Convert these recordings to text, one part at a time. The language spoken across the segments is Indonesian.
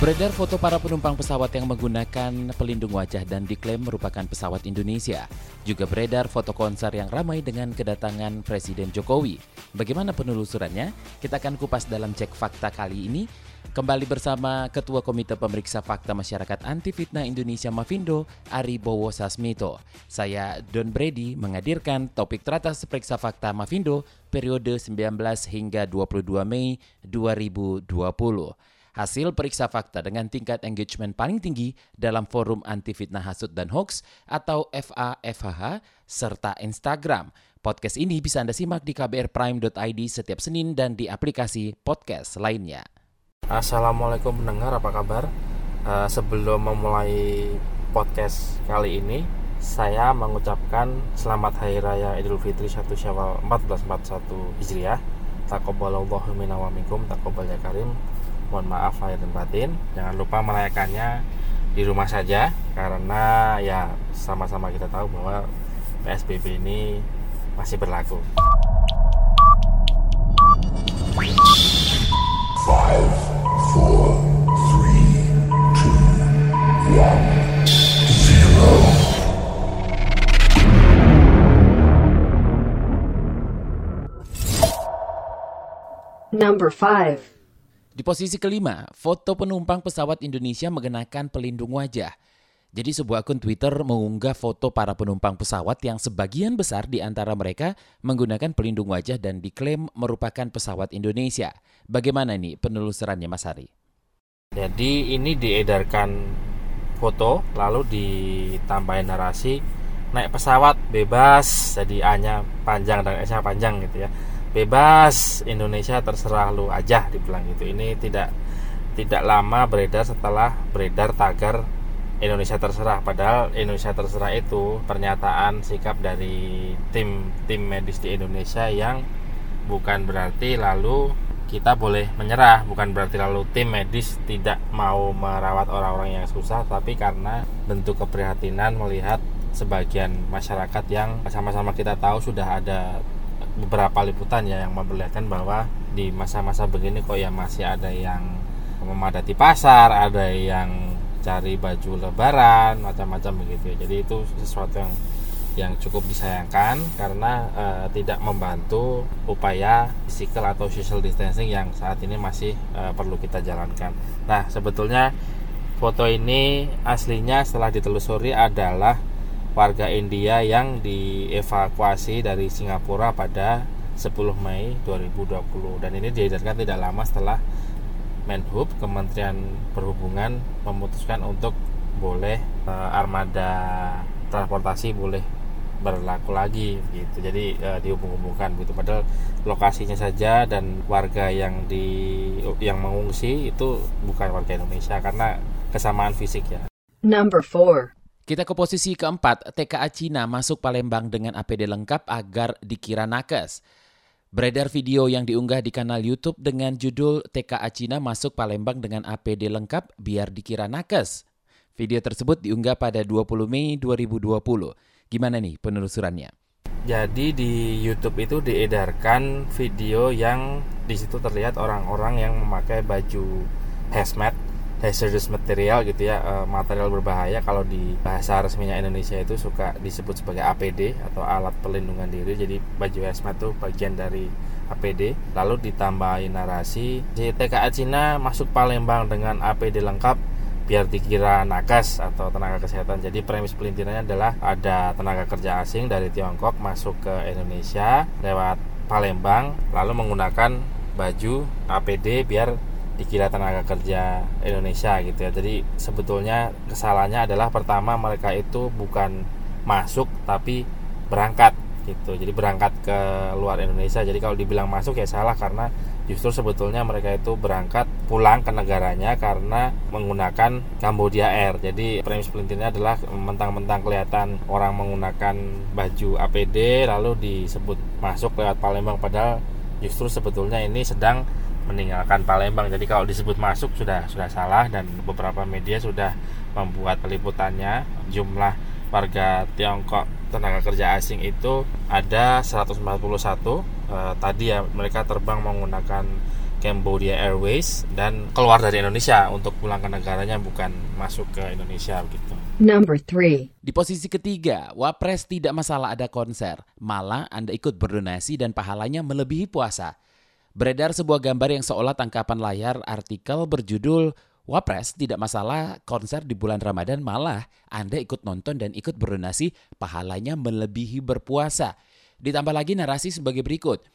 Beredar foto para penumpang pesawat yang menggunakan pelindung wajah dan diklaim merupakan pesawat Indonesia. Juga beredar foto konser yang ramai dengan kedatangan Presiden Jokowi. Bagaimana penelusurannya? Kita akan kupas dalam cek fakta kali ini. Kembali bersama Ketua Komite Pemeriksa Fakta Masyarakat Anti Fitnah Indonesia Mavindo, Ari Bowo Sasmito. Saya Don Brady menghadirkan topik teratas periksa fakta Mavindo periode 19 hingga 22 Mei 2020 hasil periksa fakta dengan tingkat engagement paling tinggi dalam forum anti fitnah hasut dan hoax atau FAFHH serta Instagram. Podcast ini bisa Anda simak di kbrprime.id setiap Senin dan di aplikasi podcast lainnya. Assalamualaikum pendengar, apa kabar? Uh, sebelum memulai podcast kali ini, saya mengucapkan selamat Hari Raya Idul Fitri 1 Syawal 1441 Hijriah. Taqabbalallahu minna wa minkum, ya karim. Mohon maaf lahir dan batin. Jangan lupa merayakannya di rumah saja karena ya sama-sama kita tahu bahwa PSBB ini masih berlaku. Five, four, three, two, one, zero. Number 5. Di posisi kelima, foto penumpang pesawat Indonesia mengenakan pelindung wajah. Jadi sebuah akun Twitter mengunggah foto para penumpang pesawat yang sebagian besar di antara mereka menggunakan pelindung wajah dan diklaim merupakan pesawat Indonesia. Bagaimana nih penelusurannya Mas Hari? Jadi ini diedarkan foto lalu ditambahin narasi naik pesawat bebas jadi A-nya panjang dan S-nya panjang gitu ya. Bebas Indonesia terserah lu aja dibilang gitu. Ini tidak tidak lama beredar setelah beredar tagar Indonesia terserah padahal Indonesia terserah itu pernyataan sikap dari tim tim medis di Indonesia yang bukan berarti lalu kita boleh menyerah bukan berarti lalu tim medis tidak mau merawat orang-orang yang susah tapi karena bentuk keprihatinan melihat sebagian masyarakat yang sama-sama kita tahu sudah ada beberapa liputan ya yang memperlihatkan bahwa di masa-masa begini kok ya masih ada yang memadati pasar ada yang cari baju lebaran macam-macam begitu ya jadi itu sesuatu yang yang cukup disayangkan karena e, tidak membantu upaya physical atau social distancing yang saat ini masih e, perlu kita jalankan. Nah, sebetulnya foto ini aslinya setelah ditelusuri adalah warga India yang dievakuasi dari Singapura pada 10 Mei 2020 dan ini diedarkan tidak lama setelah Menhub Kementerian Perhubungan memutuskan untuk boleh e, armada transportasi boleh berlaku lagi gitu. Jadi e, dihubung-hubungkan gitu. Padahal lokasinya saja dan warga yang di yang mengungsi itu bukan warga Indonesia karena kesamaan fisik ya. Number 4. Kita ke posisi keempat, TKA Cina masuk Palembang dengan APD lengkap agar dikira nakes. Beredar video yang diunggah di kanal YouTube dengan judul TKA Cina masuk Palembang dengan APD lengkap biar dikira nakes. Video tersebut diunggah pada 20 Mei 2020. Gimana nih penelusurannya? Jadi di YouTube itu diedarkan video yang di situ terlihat orang-orang yang memakai baju hazmat, hazardous material gitu ya, eh, material berbahaya kalau di bahasa resminya Indonesia itu suka disebut sebagai APD atau alat pelindungan diri. Jadi baju hazmat itu bagian dari APD. Lalu ditambahi narasi, TKA Cina masuk Palembang dengan APD lengkap biar dikira nakes atau tenaga kesehatan. Jadi premis pelintirannya adalah ada tenaga kerja asing dari Tiongkok masuk ke Indonesia lewat Palembang lalu menggunakan baju APD biar dikira tenaga kerja Indonesia gitu ya. Jadi sebetulnya kesalahannya adalah pertama mereka itu bukan masuk tapi berangkat gitu. Jadi berangkat ke luar Indonesia. Jadi kalau dibilang masuk ya salah karena justru sebetulnya mereka itu berangkat pulang ke negaranya karena menggunakan Cambodia Air. Jadi premis pelintirnya adalah mentang-mentang kelihatan orang menggunakan baju APD lalu disebut masuk lewat Palembang padahal justru sebetulnya ini sedang meninggalkan Palembang. Jadi kalau disebut masuk sudah sudah salah dan beberapa media sudah membuat peliputannya jumlah warga Tiongkok tenaga kerja asing itu ada 141 uh, tadi ya mereka terbang menggunakan Cambodia Airways dan keluar dari Indonesia untuk pulang ke negaranya bukan masuk ke Indonesia begitu. Number 3. Di posisi ketiga, Wapres tidak masalah ada konser, malah Anda ikut berdonasi dan pahalanya melebihi puasa. Beredar sebuah gambar yang seolah tangkapan layar artikel berjudul Wapres tidak masalah konser di bulan Ramadan malah Anda ikut nonton dan ikut berdonasi pahalanya melebihi berpuasa. Ditambah lagi narasi sebagai berikut.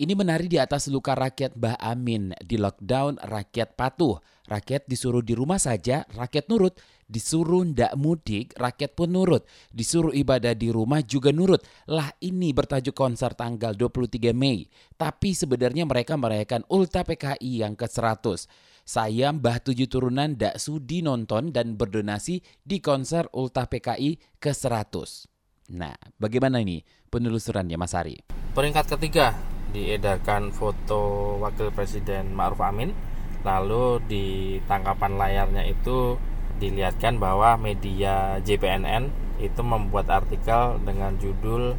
Ini menari di atas luka rakyat Mbah Amin. Di lockdown rakyat patuh. Rakyat disuruh di rumah saja, rakyat nurut. Disuruh ndak mudik, rakyat pun nurut. Disuruh ibadah di rumah juga nurut. Lah ini bertajuk konser tanggal 23 Mei. Tapi sebenarnya mereka merayakan Ulta PKI yang ke-100. Saya Mbah Tujuh Turunan ndak sudi nonton dan berdonasi di konser Ulta PKI ke-100. Nah, bagaimana ini penelusurannya Mas Ari? Peringkat ketiga diedarkan foto Wakil Presiden Ma'ruf Amin. Lalu di tangkapan layarnya itu dilihatkan bahwa media JPNN itu membuat artikel dengan judul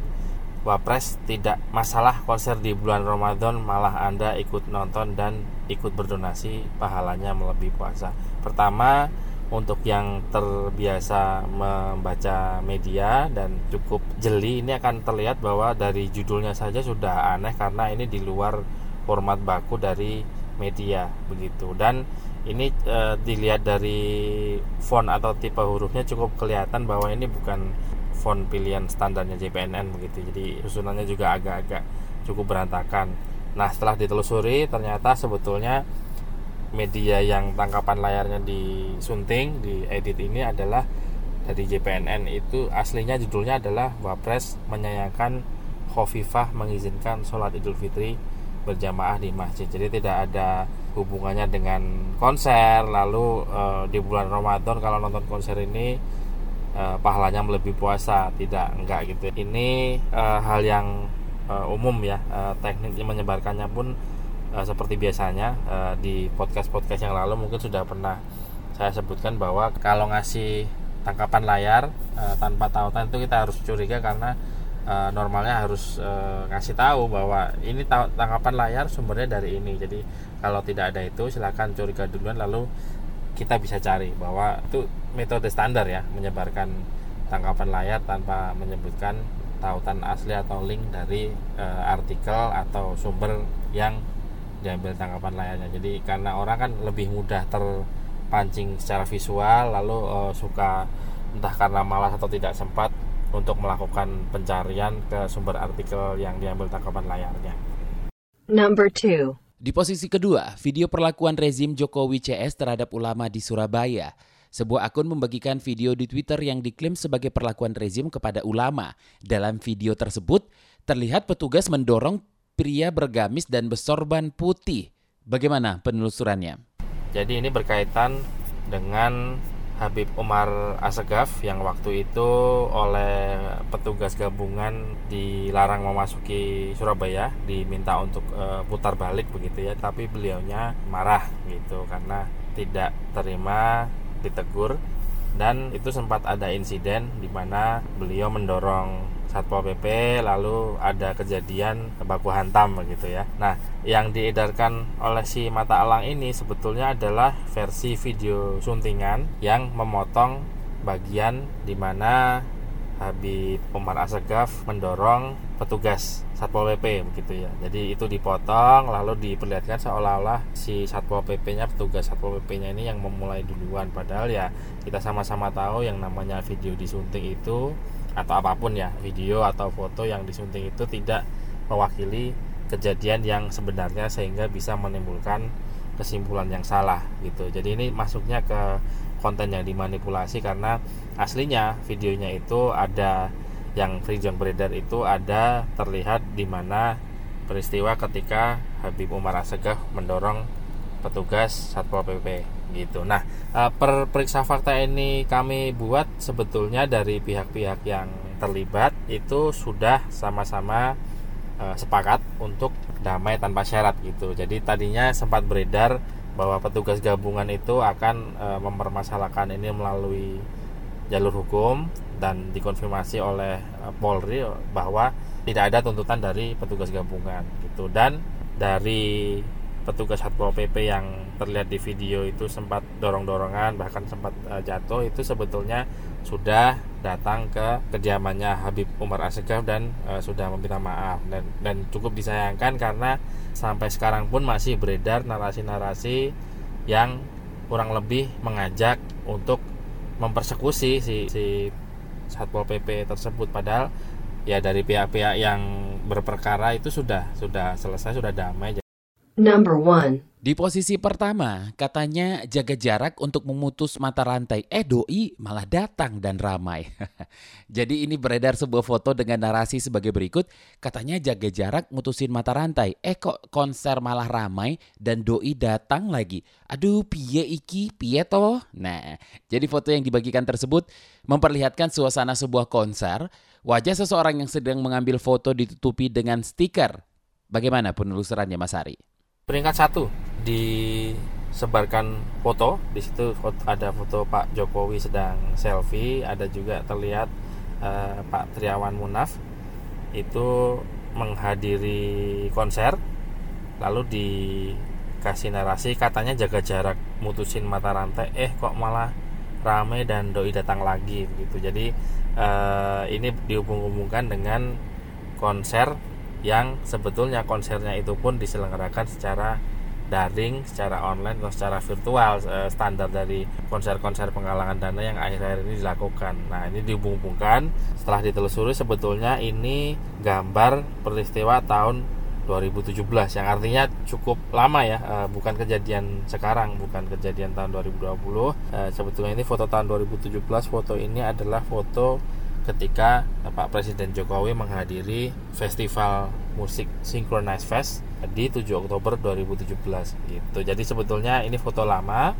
Wapres tidak masalah konser di bulan Ramadan malah Anda ikut nonton dan ikut berdonasi pahalanya melebihi puasa. Pertama, untuk yang terbiasa membaca media dan cukup jeli ini akan terlihat bahwa dari judulnya saja sudah aneh karena ini di luar format baku dari media begitu. Dan ini e, dilihat dari font atau tipe hurufnya cukup kelihatan bahwa ini bukan font pilihan standarnya JPNN begitu. Jadi susunannya juga agak-agak cukup berantakan. Nah setelah ditelusuri ternyata sebetulnya media yang tangkapan layarnya disunting di edit ini adalah dari JPNN itu aslinya judulnya adalah Wapres menyayangkan Khofifah mengizinkan sholat Idul Fitri berjamaah di masjid. Jadi tidak ada hubungannya dengan konser. Lalu e, di bulan Ramadan kalau nonton konser ini e, pahalanya melebihi puasa. Tidak enggak gitu. Ini e, hal yang e, umum ya e, teknik menyebarkannya pun uh, seperti biasanya uh, di podcast-podcast yang lalu mungkin sudah pernah saya sebutkan bahwa kalau ngasih tangkapan layar uh, tanpa tautan itu kita harus curiga karena uh, normalnya harus uh, ngasih tahu bahwa ini tangkapan layar sumbernya dari ini. Jadi kalau tidak ada itu silahkan curiga duluan lalu kita bisa cari bahwa itu metode standar ya menyebarkan tangkapan layar tanpa menyebutkan tautan asli atau link dari uh, artikel atau sumber yang diambil tangkapan layarnya jadi karena orang kan lebih mudah terpancing secara visual lalu uh, suka entah karena malas atau tidak sempat untuk melakukan pencarian ke sumber artikel yang diambil tangkapan layarnya. Number two. Di posisi kedua, video perlakuan rezim Jokowi CS terhadap ulama di Surabaya. Sebuah akun membagikan video di Twitter yang diklaim sebagai perlakuan rezim kepada ulama. Dalam video tersebut, terlihat petugas mendorong pria bergamis dan bersorban putih. Bagaimana penelusurannya? Jadi ini berkaitan dengan Habib Umar Asegaf yang waktu itu oleh petugas gabungan dilarang memasuki Surabaya, diminta untuk e, putar balik begitu ya, tapi beliaunya marah gitu karena tidak terima ditegur dan itu sempat ada insiden di mana beliau mendorong Satpol PP lalu ada kejadian baku hantam begitu ya. Nah, yang diedarkan oleh si mata elang ini sebetulnya adalah versi video suntingan yang memotong bagian di mana Habib Umar Asegaf mendorong petugas Satpol PP begitu ya. Jadi itu dipotong lalu diperlihatkan seolah-olah si Satpol PP-nya petugas Satpol PP-nya ini yang memulai duluan padahal ya kita sama-sama tahu yang namanya video disunting itu atau apa pun ya video atau foto yang disunting itu tidak mewakili kejadian yang sebenarnya sehingga bisa menimbulkan kesimpulan yang salah gitu. Jadi ini masuknya ke konten yang dimanipulasi karena aslinya videonya itu ada yang video yang beredar itu ada terlihat di mana peristiwa ketika Habib Umar Asegaf mendorong petugas Satpol PP gitu. Nah, eh, per periksa fakta ini kami buat sebetulnya dari pihak-pihak yang terlibat itu sudah sama-sama eh, sepakat untuk damai tanpa syarat gitu. Jadi tadinya sempat beredar bahwa petugas gabungan itu akan eh, mempermasalahkan ini melalui jalur hukum dan dikonfirmasi oleh Polri bahwa tidak ada tuntutan dari petugas gabungan gitu dan dari petugas Satpol PP yang terlihat di video itu sempat dorong-dorongan bahkan sempat uh, jatuh. Itu sebetulnya sudah datang ke kediamannya Habib Umar Asegaf dan uh, sudah meminta maaf. Dan dan cukup disayangkan karena sampai sekarang pun masih beredar narasi-narasi yang kurang lebih mengajak untuk mempersekusi si si Satpol PP tersebut. Padahal ya dari pihak-pihak yang berperkara itu sudah sudah selesai sudah damai Number 1. Di posisi pertama, katanya jaga jarak untuk memutus mata rantai. Eh doi malah datang dan ramai. Jadi ini beredar sebuah foto dengan narasi sebagai berikut. Katanya jaga jarak mutusin mata rantai. Eh kok konser malah ramai dan doi datang lagi. Aduh piye iki, piye toh? Nah, jadi foto yang dibagikan tersebut memperlihatkan suasana sebuah konser. Wajah seseorang yang sedang mengambil foto ditutupi dengan stiker. Bagaimana penelusurannya Mas Ari? Peringkat satu disebarkan foto. Di situ ada foto Pak Jokowi sedang selfie ada juga terlihat uh, Pak Triawan Munaf. Itu menghadiri konser lalu dikasih narasi katanya jaga jarak mutusin mata rantai. Eh kok malah rame dan doi datang lagi gitu jadi uh, ini dihubung-hubungkan dengan konser yang sebetulnya konsernya itu pun diselenggarakan secara daring, secara online atau secara virtual standar dari konser-konser penggalangan dana yang akhir-akhir ini dilakukan. Nah ini dihubung-hubungkan setelah ditelusuri sebetulnya ini gambar peristiwa tahun 2017 yang artinya cukup lama ya eh, bukan kejadian sekarang bukan kejadian tahun 2020 eh, sebetulnya ini foto tahun 2017 foto ini adalah foto ketika Pak Presiden Jokowi menghadiri festival musik Synchronize Fest di 7 Oktober 2017 gitu. Jadi sebetulnya ini foto lama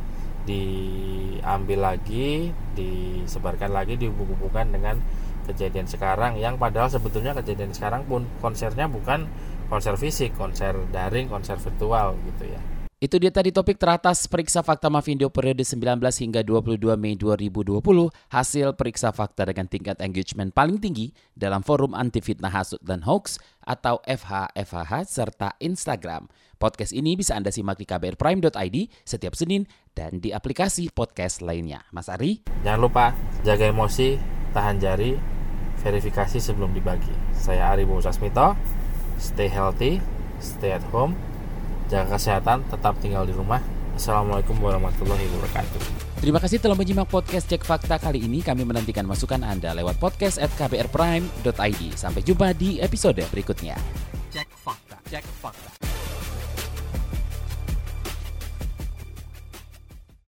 diambil lagi, disebarkan lagi, dihubung-hubungkan dengan kejadian sekarang yang padahal sebetulnya kejadian sekarang pun konsernya bukan konser fisik, konser daring, konser virtual gitu ya. Itu dia tadi topik teratas periksa fakta Mavindo periode 19 hingga 22 Mei 2020, hasil periksa fakta dengan tingkat engagement paling tinggi dalam forum anti fitnah hasut dan hoax atau FHFH serta Instagram. Podcast ini bisa Anda simak di kbrprime.id setiap Senin dan di aplikasi podcast lainnya. Mas Ari? Jangan lupa jaga emosi, tahan jari, verifikasi sebelum dibagi. Saya Ari Sasmito, stay healthy, stay at home, jaga kesehatan, tetap tinggal di rumah. Assalamualaikum warahmatullahi wabarakatuh. Terima kasih telah menyimak podcast Cek Fakta kali ini. Kami menantikan masukan Anda lewat podcast at kbrprime.id. Sampai jumpa di episode berikutnya. Cek Fakta. Cek Fakta.